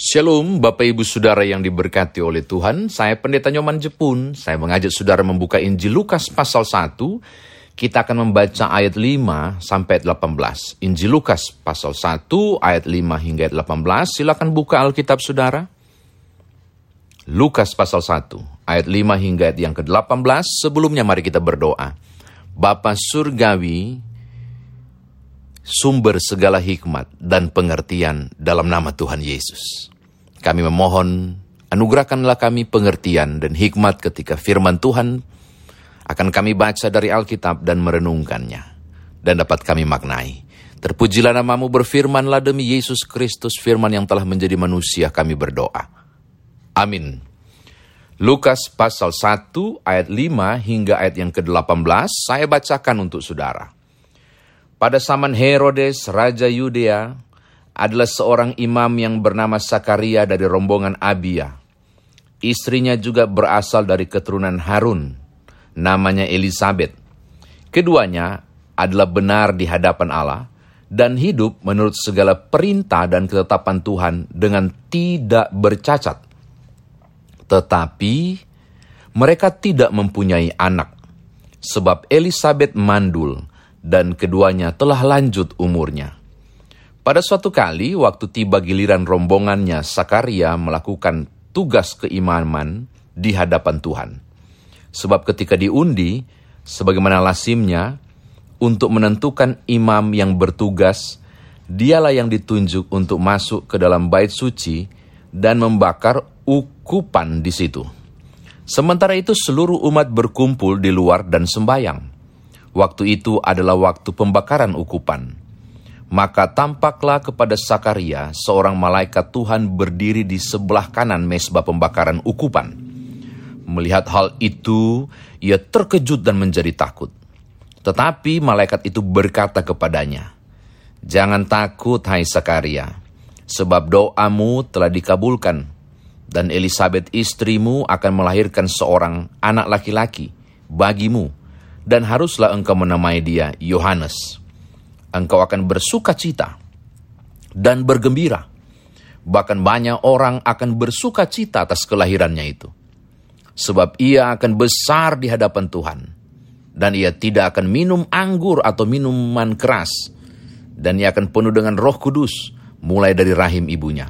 Shalom Bapak Ibu Saudara yang diberkati oleh Tuhan, saya Pendeta Nyoman Jepun. Saya mengajak Saudara membuka Injil Lukas pasal 1. Kita akan membaca ayat 5 sampai 18. Injil Lukas pasal 1 ayat 5 hingga 18. Silakan buka Alkitab Saudara. Lukas pasal 1 ayat 5 hingga ayat yang ke-18. Sebelumnya mari kita berdoa. Bapa Surgawi, sumber segala hikmat dan pengertian dalam nama Tuhan Yesus. Kami memohon, anugerahkanlah kami pengertian dan hikmat ketika firman Tuhan akan kami baca dari Alkitab dan merenungkannya, dan dapat kami maknai. Terpujilah namamu berfirmanlah demi Yesus Kristus firman yang telah menjadi manusia kami berdoa. Amin. Lukas pasal 1 ayat 5 hingga ayat yang ke-18 saya bacakan untuk saudara. Pada zaman Herodes, Raja Yudea, adalah seorang imam yang bernama Sakaria dari rombongan Abia. Istrinya juga berasal dari keturunan Harun, namanya Elizabeth. Keduanya adalah benar di hadapan Allah dan hidup menurut segala perintah dan ketetapan Tuhan dengan tidak bercacat. Tetapi mereka tidak mempunyai anak, sebab Elizabeth mandul dan keduanya telah lanjut umurnya. Pada suatu kali, waktu tiba giliran rombongannya, Sakaria melakukan tugas keimaman di hadapan Tuhan. Sebab ketika diundi, sebagaimana lasimnya, untuk menentukan imam yang bertugas, dialah yang ditunjuk untuk masuk ke dalam bait suci dan membakar ukupan di situ. Sementara itu seluruh umat berkumpul di luar dan sembayang. Waktu itu adalah waktu pembakaran ukupan. Maka tampaklah kepada Sakaria seorang malaikat Tuhan berdiri di sebelah kanan mesbah pembakaran ukupan. Melihat hal itu, ia terkejut dan menjadi takut. Tetapi malaikat itu berkata kepadanya, Jangan takut, hai Sakaria, sebab doamu telah dikabulkan, dan Elizabeth istrimu akan melahirkan seorang anak laki-laki bagimu, dan haruslah engkau menamai dia Yohanes. Engkau akan bersuka cita dan bergembira. Bahkan banyak orang akan bersuka cita atas kelahirannya itu. Sebab ia akan besar di hadapan Tuhan. Dan ia tidak akan minum anggur atau minuman keras. Dan ia akan penuh dengan roh kudus mulai dari rahim ibunya.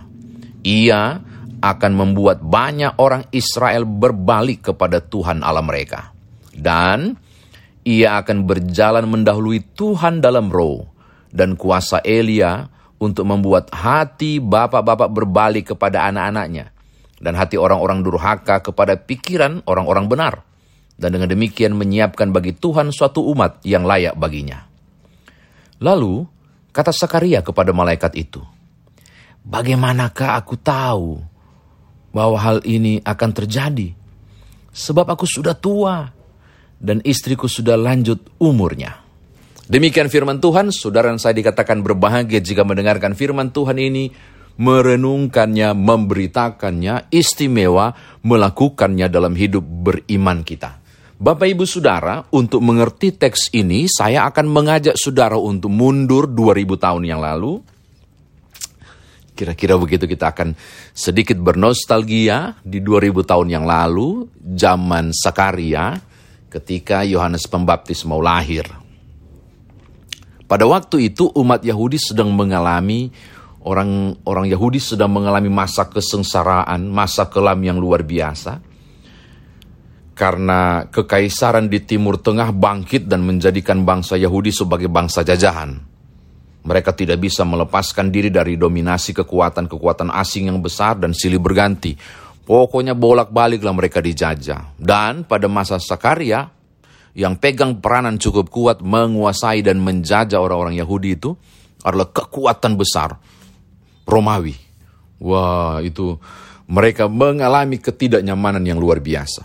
Ia akan membuat banyak orang Israel berbalik kepada Tuhan Allah mereka. Dan ia akan berjalan mendahului Tuhan dalam roh dan kuasa Elia untuk membuat hati bapak-bapak berbalik kepada anak-anaknya dan hati orang-orang durhaka kepada pikiran orang-orang benar dan dengan demikian menyiapkan bagi Tuhan suatu umat yang layak baginya. Lalu kata Sakaria kepada malaikat itu, Bagaimanakah aku tahu bahwa hal ini akan terjadi? Sebab aku sudah tua dan istriku sudah lanjut umurnya. Demikian firman Tuhan, saudara dan saya dikatakan berbahagia jika mendengarkan firman Tuhan ini, merenungkannya, memberitakannya, istimewa, melakukannya dalam hidup beriman kita. Bapak Ibu Saudara, untuk mengerti teks ini, saya akan mengajak saudara untuk mundur 2000 tahun yang lalu. Kira-kira begitu kita akan sedikit bernostalgia di 2000 tahun yang lalu, zaman Sakaria, ketika Yohanes Pembaptis mau lahir. Pada waktu itu umat Yahudi sedang mengalami orang orang Yahudi sedang mengalami masa kesengsaraan, masa kelam yang luar biasa. Karena kekaisaran di Timur Tengah bangkit dan menjadikan bangsa Yahudi sebagai bangsa jajahan. Mereka tidak bisa melepaskan diri dari dominasi kekuatan-kekuatan asing yang besar dan silih berganti Pokoknya bolak-baliklah mereka dijajah. Dan pada masa Sakaria, yang pegang peranan cukup kuat menguasai dan menjajah orang-orang Yahudi itu adalah kekuatan besar Romawi. Wah, itu mereka mengalami ketidaknyamanan yang luar biasa.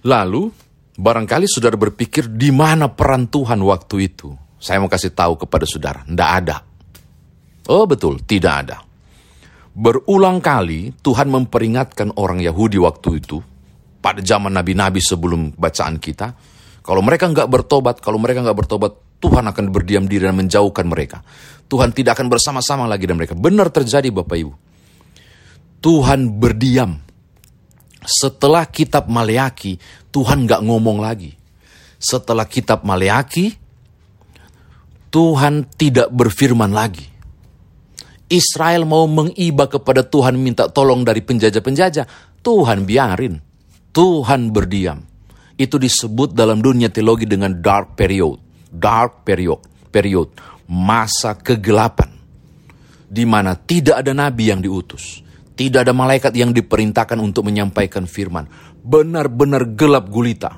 Lalu, barangkali saudara berpikir di mana peran Tuhan waktu itu? Saya mau kasih tahu kepada saudara, tidak ada. Oh betul, tidak ada. Berulang kali Tuhan memperingatkan orang Yahudi waktu itu, pada zaman nabi-nabi sebelum bacaan kita, kalau mereka nggak bertobat, kalau mereka nggak bertobat, Tuhan akan berdiam diri dan menjauhkan mereka. Tuhan tidak akan bersama-sama lagi dengan mereka. Benar terjadi Bapak Ibu. Tuhan berdiam. Setelah kitab Maleaki, Tuhan gak ngomong lagi. Setelah kitab Maleaki, Tuhan tidak berfirman lagi. Israel mau mengiba kepada Tuhan minta tolong dari penjajah-penjajah. Tuhan biarin. Tuhan berdiam. Itu disebut dalam dunia teologi dengan dark period dark period, period masa kegelapan di mana tidak ada nabi yang diutus, tidak ada malaikat yang diperintahkan untuk menyampaikan firman. Benar-benar gelap gulita.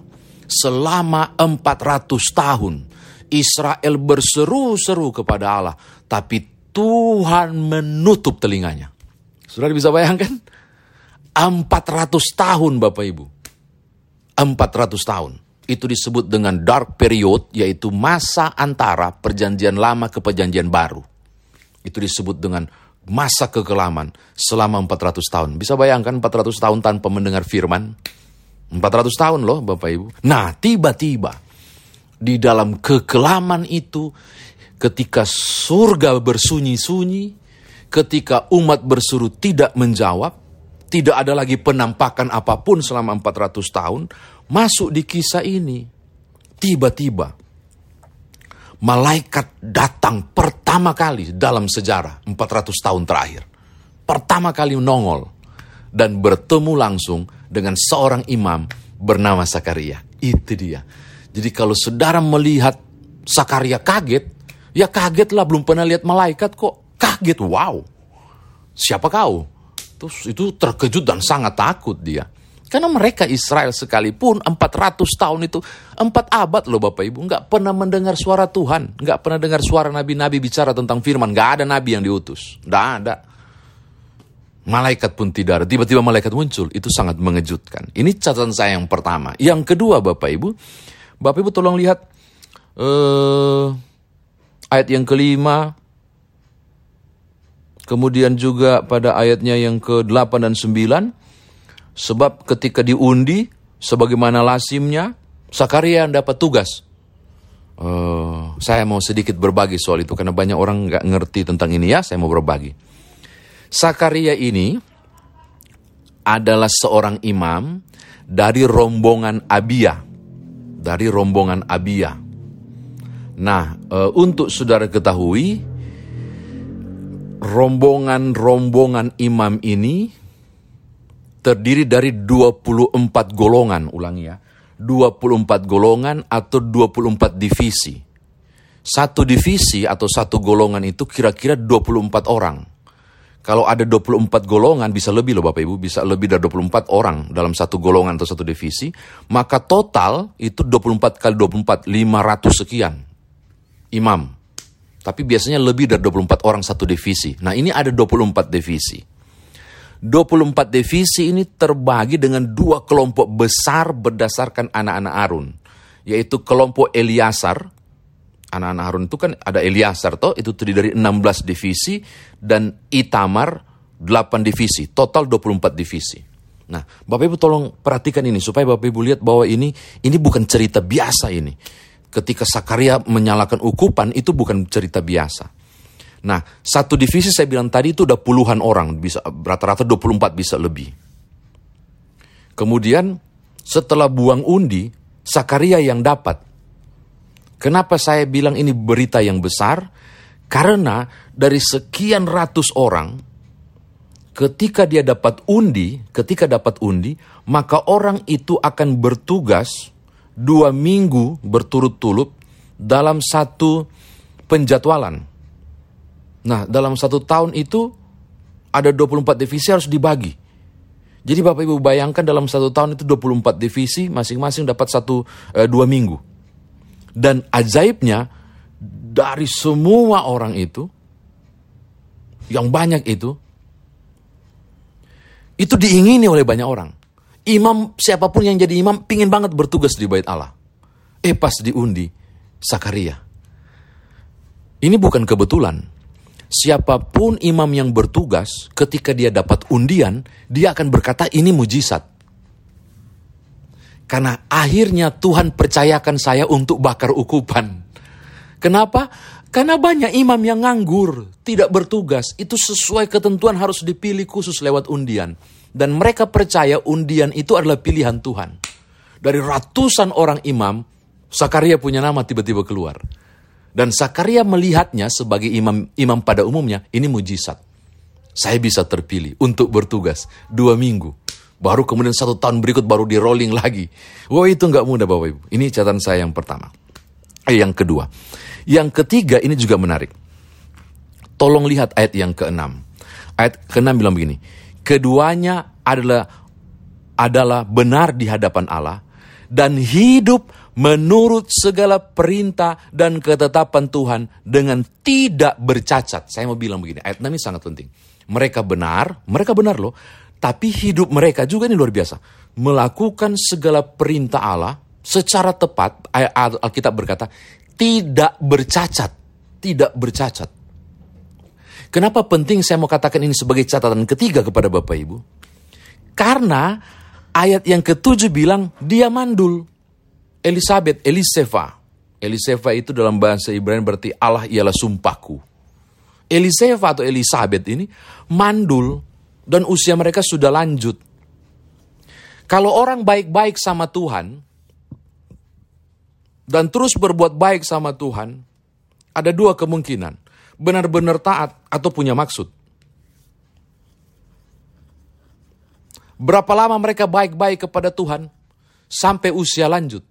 Selama 400 tahun Israel berseru-seru kepada Allah, tapi Tuhan menutup telinganya. Sudah bisa bayangkan? 400 tahun Bapak Ibu. 400 tahun itu disebut dengan dark period, yaitu masa antara perjanjian lama ke perjanjian baru. Itu disebut dengan masa kekelaman selama 400 tahun. Bisa bayangkan 400 tahun tanpa mendengar firman? 400 tahun loh Bapak Ibu. Nah tiba-tiba di dalam kekelaman itu ketika surga bersunyi-sunyi, ketika umat bersuruh tidak menjawab, tidak ada lagi penampakan apa pun selama 400 tahun, masuk di kisah ini. Tiba-tiba, malaikat datang pertama kali dalam sejarah 400 tahun terakhir. Pertama kali nongol dan bertemu langsung dengan seorang imam bernama Sakaria. Itu dia. Jadi kalau saudara melihat Sakaria kaget, ya kagetlah belum pernah lihat malaikat kok. Kaget, wow. Siapa kau? Terus itu terkejut dan sangat takut dia. Karena mereka Israel sekalipun 400 tahun itu, 4 abad loh Bapak Ibu, nggak pernah mendengar suara Tuhan, nggak pernah dengar suara nabi-nabi bicara tentang firman, nggak ada nabi yang diutus, nggak ada. Malaikat pun tidak ada, tiba-tiba malaikat muncul, itu sangat mengejutkan. Ini catatan saya yang pertama. Yang kedua Bapak Ibu, Bapak Ibu tolong lihat uh, ayat yang kelima, Kemudian juga pada ayatnya yang ke-8 dan 9, sebab ketika diundi, sebagaimana lasimnya, Sakaria dapat tugas. Uh, saya mau sedikit berbagi soal itu, karena banyak orang nggak ngerti tentang ini ya, saya mau berbagi. Sakaria ini adalah seorang imam dari rombongan Abia. Dari rombongan Abia. Nah, uh, untuk saudara ketahui, rombongan-rombongan imam ini terdiri dari 24 golongan, ulangi ya. 24 golongan atau 24 divisi. Satu divisi atau satu golongan itu kira-kira 24 orang. Kalau ada 24 golongan bisa lebih loh Bapak Ibu, bisa lebih dari 24 orang dalam satu golongan atau satu divisi, maka total itu 24 kali 24 500 sekian imam tapi biasanya lebih dari 24 orang satu divisi. Nah ini ada 24 divisi. 24 divisi ini terbagi dengan dua kelompok besar berdasarkan anak-anak Harun. Yaitu kelompok Eliasar. Anak-anak Harun itu kan ada Eliasar toh, itu terdiri dari 16 divisi. Dan Itamar 8 divisi, total 24 divisi. Nah, Bapak Ibu tolong perhatikan ini supaya Bapak Ibu lihat bahwa ini ini bukan cerita biasa ini ketika Sakaria menyalakan ukupan itu bukan cerita biasa. Nah, satu divisi saya bilang tadi itu udah puluhan orang, bisa rata-rata 24 bisa lebih. Kemudian setelah buang undi, Sakaria yang dapat. Kenapa saya bilang ini berita yang besar? Karena dari sekian ratus orang, ketika dia dapat undi, ketika dapat undi, maka orang itu akan bertugas dua minggu berturut-turut dalam satu penjadwalan. Nah, dalam satu tahun itu ada 24 divisi harus dibagi. Jadi Bapak Ibu bayangkan dalam satu tahun itu 24 divisi masing-masing dapat satu eh, dua minggu. Dan ajaibnya dari semua orang itu yang banyak itu itu diingini oleh banyak orang imam siapa pun yang jadi imam pingin banget bertugas di bait Allah. Eh pas diundi, Sakaria. Ini bukan kebetulan. Siapa pun imam yang bertugas, ketika dia dapat undian, dia akan berkata ini mujizat. Karena akhirnya Tuhan percayakan saya untuk bakar ukupan. Kenapa? Karena banyak imam yang nganggur, tidak bertugas. Itu sesuai ketentuan harus dipilih khusus lewat undian. Dan mereka percaya undian itu adalah pilihan Tuhan. Dari ratusan orang imam, Sakaria punya nama tiba-tiba keluar. Dan Sakaria melihatnya sebagai imam imam pada umumnya, ini mujizat. Saya bisa terpilih untuk bertugas dua minggu. Baru kemudian satu tahun berikut baru di rolling lagi. Wah itu nggak mudah Bapak Ibu. Ini catatan saya yang pertama. Eh, yang kedua. Yang ketiga ini juga menarik. Tolong lihat ayat yang keenam. Ayat keenam bilang begini. Keduanya adalah adalah benar di hadapan Allah dan hidup menurut segala perintah dan ketetapan Tuhan dengan tidak bercacat. Saya mau bilang begini, ayat 6 ini sangat penting. Mereka benar, mereka benar loh, tapi hidup mereka juga ini luar biasa. Melakukan segala perintah Allah secara tepat, Alkitab berkata, tidak bercacat. Tidak bercacat. Kenapa penting saya mau katakan ini sebagai catatan ketiga kepada Bapak Ibu? Karena ayat yang ketujuh bilang dia mandul. Elizabeth, Elisefa. Elisefa itu dalam bahasa Ibrani berarti Allah ialah sumpahku. Elisefa atau Elizabeth ini mandul dan usia mereka sudah lanjut. Kalau orang baik-baik sama Tuhan dan terus berbuat baik sama Tuhan, ada dua kemungkinan. Benar-benar taat atau punya maksud. Berapa lama mereka baik-baik kepada Tuhan sampai usia lanjut?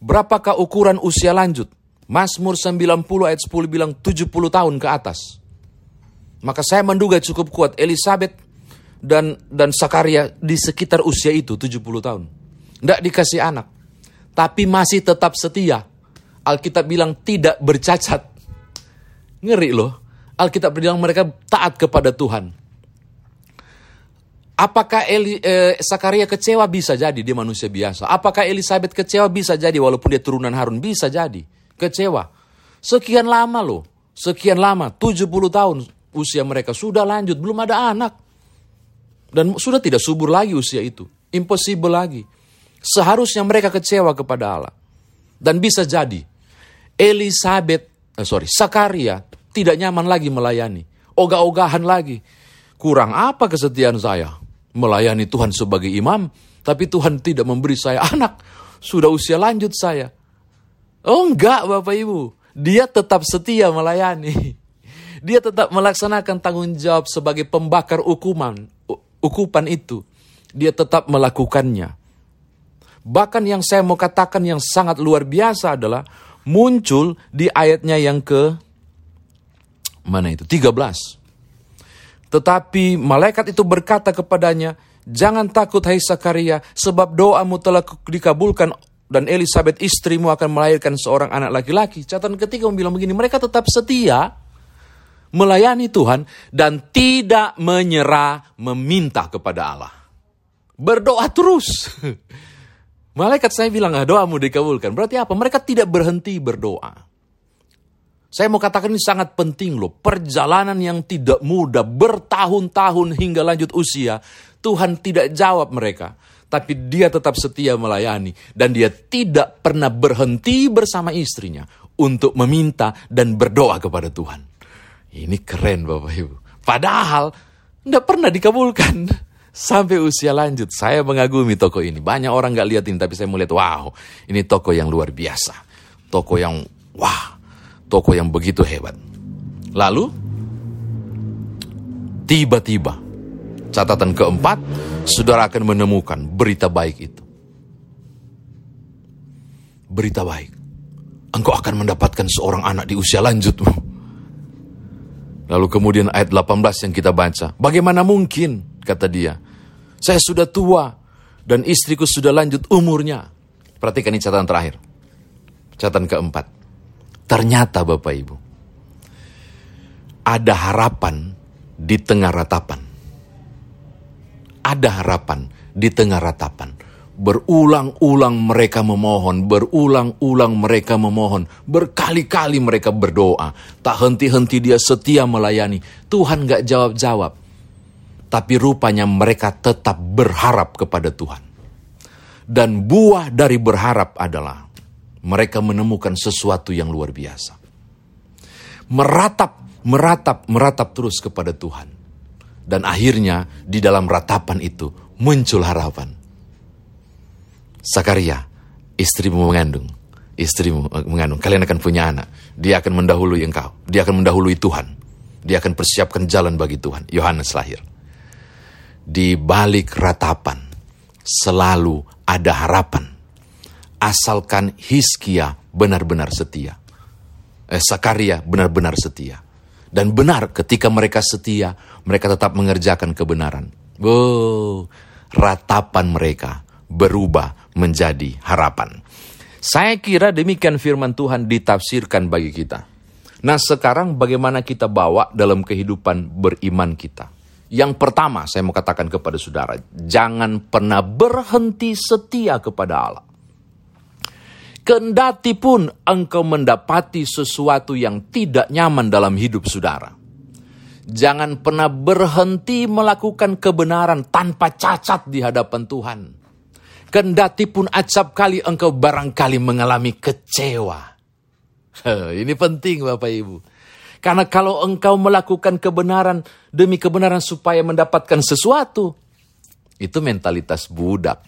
Berapakah ukuran usia lanjut? Mazmur 90 ayat 10 bilang 70 tahun ke atas. Maka saya menduga cukup kuat Elizabeth dan dan Sakaria di sekitar usia itu 70 tahun. Tidak dikasih anak. Tapi masih tetap setia. Alkitab bilang tidak bercacat. Ngeri loh. Alkitab bilang mereka taat kepada Tuhan. Apakah Eli, eh, Sakaria kecewa? Bisa jadi dia manusia biasa. Apakah Elizabeth kecewa? Bisa jadi walaupun dia turunan Harun. Bisa jadi. Kecewa. Sekian lama loh. Sekian lama. 70 tahun usia mereka. Sudah lanjut. Belum ada anak. Dan sudah tidak subur lagi usia itu. Impossible lagi. Seharusnya mereka kecewa kepada Allah. Dan bisa jadi. Elizabeth, eh, sorry, Sakaria tidak nyaman lagi melayani. Ogah-ogahan lagi. Kurang apa kesetiaan saya? melayani Tuhan sebagai imam, tapi Tuhan tidak memberi saya anak. Sudah usia lanjut saya. Oh enggak Bapak Ibu, dia tetap setia melayani. Dia tetap melaksanakan tanggung jawab sebagai pembakar hukuman, ukupan itu. Dia tetap melakukannya. Bahkan yang saya mau katakan yang sangat luar biasa adalah muncul di ayatnya yang ke mana itu? 13. Tetapi malaikat itu berkata kepadanya, Jangan takut hai Sakaria, sebab doamu telah dikabulkan dan Elizabeth istrimu akan melahirkan seorang anak laki-laki. Catatan ketiga bilang begini, mereka tetap setia melayani Tuhan dan tidak menyerah meminta kepada Allah. Berdoa terus. Malaikat saya bilang, ah, doamu dikabulkan. Berarti apa? Mereka tidak berhenti berdoa. Saya mau katakan ini sangat penting loh. Perjalanan yang tidak mudah, bertahun-tahun hingga lanjut usia. Tuhan tidak jawab mereka. Tapi dia tetap setia melayani. Dan dia tidak pernah berhenti bersama istrinya. Untuk meminta dan berdoa kepada Tuhan. Ini keren Bapak Ibu. Padahal tidak pernah dikabulkan. Sampai usia lanjut. Saya mengagumi toko ini. Banyak orang gak lihat ini. Tapi saya melihat wow. Ini toko yang luar biasa. Toko yang wah toko yang begitu hebat. Lalu, tiba-tiba, catatan keempat, saudara akan menemukan berita baik itu. Berita baik. Engkau akan mendapatkan seorang anak di usia lanjutmu. Lalu kemudian ayat 18 yang kita baca. Bagaimana mungkin, kata dia. Saya sudah tua dan istriku sudah lanjut umurnya. Perhatikan ini catatan terakhir. Catatan keempat. Ternyata Bapak Ibu, ada harapan di tengah ratapan. Ada harapan di tengah ratapan. Berulang-ulang mereka memohon, berulang-ulang mereka memohon, berkali-kali mereka berdoa. Tak henti-henti dia setia melayani. Tuhan gak jawab-jawab. Tapi rupanya mereka tetap berharap kepada Tuhan. Dan buah dari berharap adalah mereka menemukan sesuatu yang luar biasa. meratap, meratap, meratap terus kepada Tuhan. Dan akhirnya di dalam ratapan itu muncul harapan. Sakaria, istrimu mengandung, istrimu mengandung, kalian akan punya anak. Dia akan mendahului engkau, dia akan mendahului Tuhan. Dia akan persiapkan jalan bagi Tuhan. Yohanes lahir. Di balik ratapan selalu ada harapan. Asalkan Hiskia benar-benar setia. Eh, Sakaria benar-benar setia. Dan benar ketika mereka setia, mereka tetap mengerjakan kebenaran. Oh, ratapan mereka berubah menjadi harapan. Saya kira demikian firman Tuhan ditafsirkan bagi kita. Nah sekarang bagaimana kita bawa dalam kehidupan beriman kita. Yang pertama saya mau katakan kepada saudara, jangan pernah berhenti setia kepada Allah. Kendati pun engkau mendapati sesuatu yang tidak nyaman dalam hidup saudara. Jangan pernah berhenti melakukan kebenaran tanpa cacat di hadapan Tuhan. Kendati pun acap kali engkau barangkali mengalami kecewa. Ini penting Bapak Ibu. Karena kalau engkau melakukan kebenaran demi kebenaran supaya mendapatkan sesuatu, itu mentalitas budak.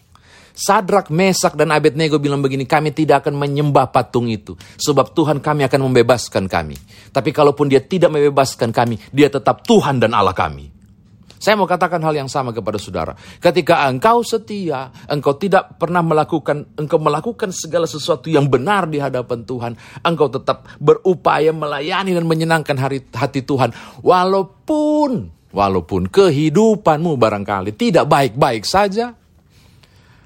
Sadrak, Mesak, dan Abednego bilang begini, kami tidak akan menyembah patung itu. Sebab Tuhan kami akan membebaskan kami. Tapi kalaupun dia tidak membebaskan kami, dia tetap Tuhan dan Allah kami. Saya mau katakan hal yang sama kepada saudara. Ketika engkau setia, engkau tidak pernah melakukan, engkau melakukan segala sesuatu yang benar di hadapan Tuhan, engkau tetap berupaya melayani dan menyenangkan hari, hati Tuhan. Walaupun, walaupun kehidupanmu barangkali tidak baik-baik saja,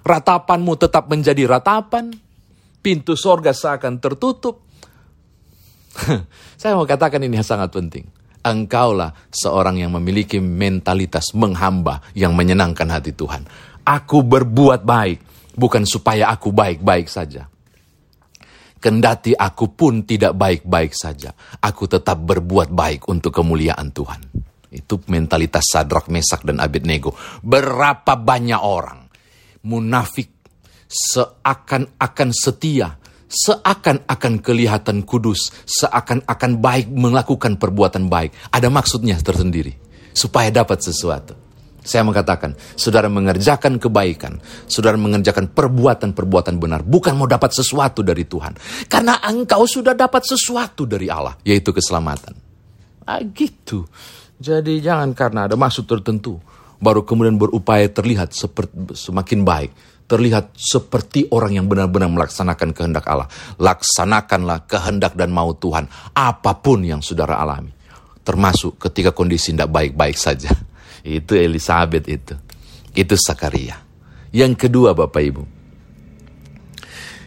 ratapanmu tetap menjadi ratapan, pintu sorga seakan tertutup. Saya mau katakan ini sangat penting engkaulah seorang yang memiliki mentalitas menghamba yang menyenangkan hati Tuhan. Aku berbuat baik, bukan supaya aku baik-baik saja. Kendati aku pun tidak baik-baik saja, aku tetap berbuat baik untuk kemuliaan Tuhan. Itu mentalitas Sadrak, Mesak, dan Abednego. Berapa banyak orang munafik seakan-akan setia seakan-akan kelihatan kudus, seakan-akan baik melakukan perbuatan baik. Ada maksudnya tersendiri, supaya dapat sesuatu. Saya mengatakan, saudara mengerjakan kebaikan, saudara mengerjakan perbuatan-perbuatan benar, bukan mau dapat sesuatu dari Tuhan. Karena engkau sudah dapat sesuatu dari Allah, yaitu keselamatan. Ah, gitu. Jadi jangan karena ada maksud tertentu, baru kemudian berupaya terlihat seperti semakin baik terlihat seperti orang yang benar-benar melaksanakan kehendak Allah. Laksanakanlah kehendak dan mau Tuhan, apa pun yang saudara alami. Termasuk ketika kondisi tidak baik-baik saja. Itu Elizabeth itu. Itu Sakaria. Yang kedua Bapak Ibu.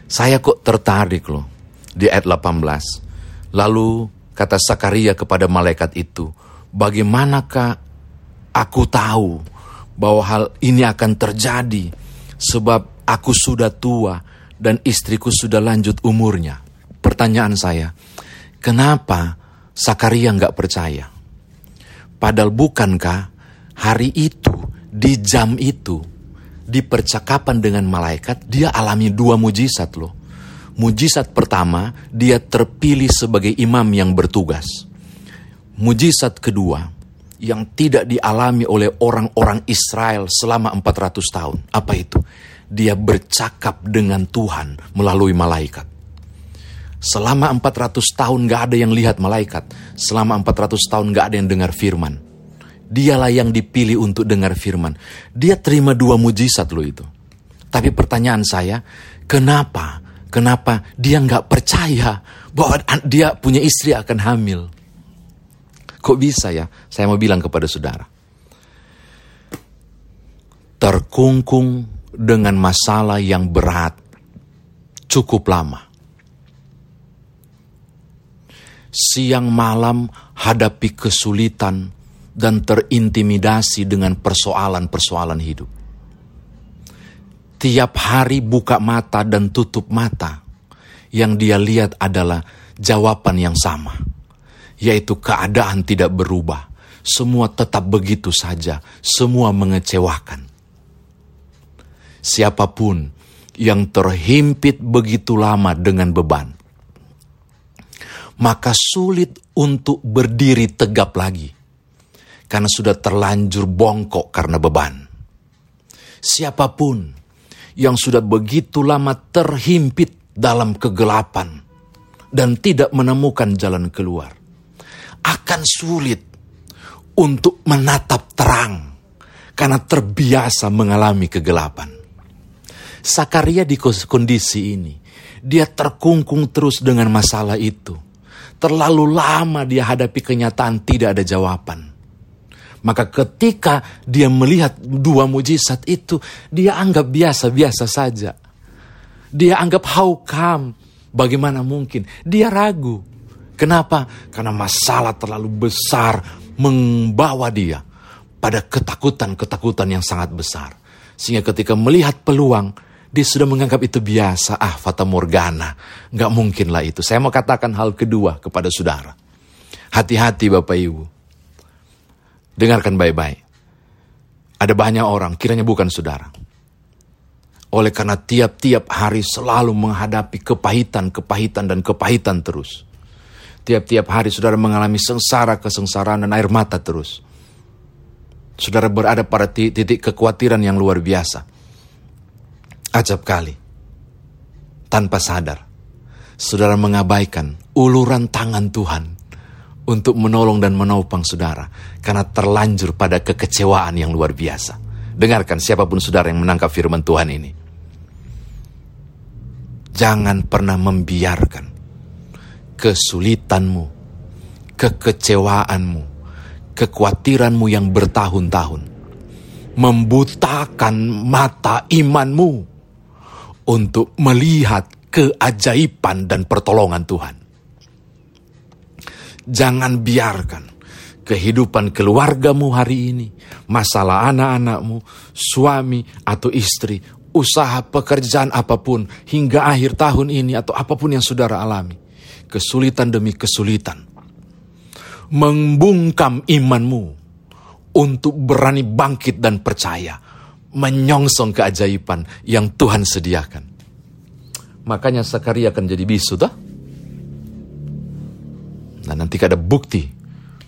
Saya kok tertarik loh di ayat 18. Lalu kata Sakaria kepada malaikat itu, bagaimanakah aku tahu bahwa hal ini akan terjadi? Sebab aku sudah tua dan istriku sudah lanjut umurnya. Pertanyaan saya, kenapa Sakaria nggak percaya? Padahal bukankah hari itu, di jam itu, di percakapan dengan malaikat, dia alami dua mujizat loh. Mujizat pertama, dia terpilih sebagai imam yang bertugas. Mujizat kedua, yang tidak dialami oleh orang-orang Israel selama 400 tahun. Apa itu? Dia bercakap dengan Tuhan melalui malaikat. Selama 400 tahun gak ada yang lihat malaikat. Selama 400 tahun gak ada yang dengar firman. Dialah yang dipilih untuk dengar firman. Dia terima dua mujizat loh itu. Tapi pertanyaan saya, kenapa? Kenapa dia nggak percaya bahwa dia punya istri akan hamil? Kok bisa ya? Saya mau bilang kepada saudara. Terkungkung dengan masalah yang berat cukup lama. Siang malam hadapi kesulitan dan terintimidasi dengan persoalan-persoalan hidup. Tiap hari buka mata dan tutup mata, yang dia lihat adalah jawaban yang sama yaitu keadaan tidak berubah. Semua tetap begitu saja, semua mengecewakan. Siapa pun yang terhimpit begitu lama dengan beban, maka sulit untuk berdiri tegap lagi karena sudah terlanjur bongkok karena beban. Siapa pun yang sudah begitu lama terhimpit dalam kegelapan dan tidak menemukan jalan keluar, akan sulit untuk menatap terang karena terbiasa mengalami kegelapan. Sakaria di kondisi ini, dia terkungkung terus dengan masalah itu. Terlalu lama dia hadapi kenyataan tidak ada jawaban. Maka ketika dia melihat dua mujizat itu, dia anggap biasa-biasa saja. Dia anggap how come, bagaimana mungkin. Dia ragu. Kenapa? Karena masalah terlalu besar membawa dia pada ketakutan-ketakutan yang sangat besar. Sehingga ketika melihat peluang, dia sudah menganggap itu biasa. Ah, fata morgana. Nggak mungkinlah itu. Saya mau katakan hal kedua kepada saudara. Hati-hati Bapak Ibu Dengarkan baik-baik. Ada banyak orang, kiranya bukan saudara. Oleh karena tiap-tiap hari selalu menghadapi kepahitan, kepahitan, dan kepahitan terus. Tiap-tiap hari saudara mengalami sengsara, kesengsaraan, dan air mata terus. Saudara berada pada titik kekhawatiran yang luar biasa. Ajab kali. Tanpa sadar. Saudara mengabaikan uluran tangan Tuhan untuk menolong dan menopang saudara karena terlanjur pada kekecewaan yang luar biasa. Dengarkan siapa pun saudara yang menangkap firman Tuhan ini. Jangan pernah membiarkan kesulitanmu, kekecewaanmu, kekhawatiranmu yang bertahun-tahun membutakan mata imanmu untuk melihat keajaiban dan pertolongan Tuhan. Jangan biarkan kehidupan keluargamu hari ini, masalah anak-anakmu, suami atau istri, usaha pekerjaan apa pun, hingga akhir tahun ini atau apa pun yang saudara alami. Kesulitan demi kesulitan. Membungkam imanmu untuk berani bangkit dan percaya. Menyongsong keajaiban yang Tuhan sediakan. Makanya Sakaria akan jadi bisu, toh? Nah nanti ada bukti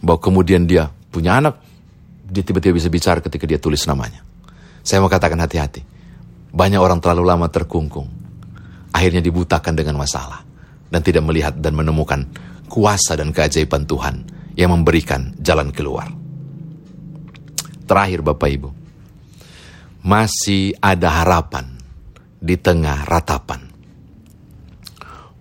bahwa kemudian dia punya anak, dia tiba-tiba bisa bicara ketika dia tulis namanya. Saya mau katakan hati-hati. Banyak orang terlalu lama terkungkung. Akhirnya dibutakan dengan masalah. Dan tidak melihat dan menemukan kuasa dan keajaiban Tuhan yang memberikan jalan keluar. Terakhir Bapak Ibu. Masih ada harapan di tengah ratapan.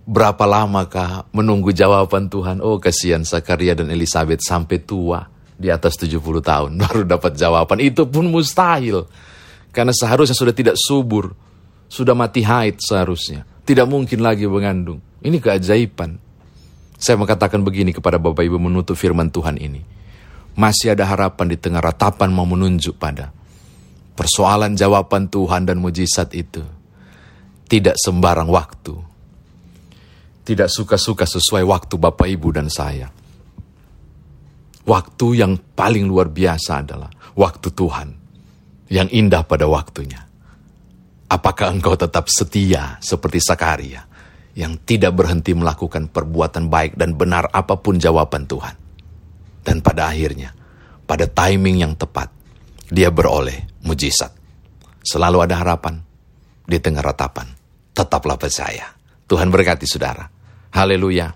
Berapa lamakah menunggu jawaban Tuhan? Oh kasihan Zakaria dan Elizabeth sampai tua di atas 70 tahun baru dapat jawaban. Itu pun mustahil. Karena seharusnya sudah tidak subur. Sudah mati haid seharusnya. Tidak mungkin lagi mengandung. Ini keajaiban. Saya mengatakan begini kepada Bapak Ibu menutup firman Tuhan ini. Masih ada harapan di tengah ratapan mau menunjuk pada persoalan jawaban Tuhan dan mujizat itu. Tidak sembarang waktu tidak suka-suka sesuai waktu Bapak Ibu dan saya. Waktu yang paling luar biasa adalah waktu Tuhan yang indah pada waktunya. Apakah engkau tetap setia seperti Sakaria yang tidak berhenti melakukan perbuatan baik dan benar apa pun jawaban Tuhan? Dan pada akhirnya, pada timing yang tepat, dia beroleh mujizat. Selalu ada harapan di tengah ratapan. Tetaplah percaya. Tuhan berkati saudara. Haleluya.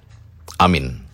Amin.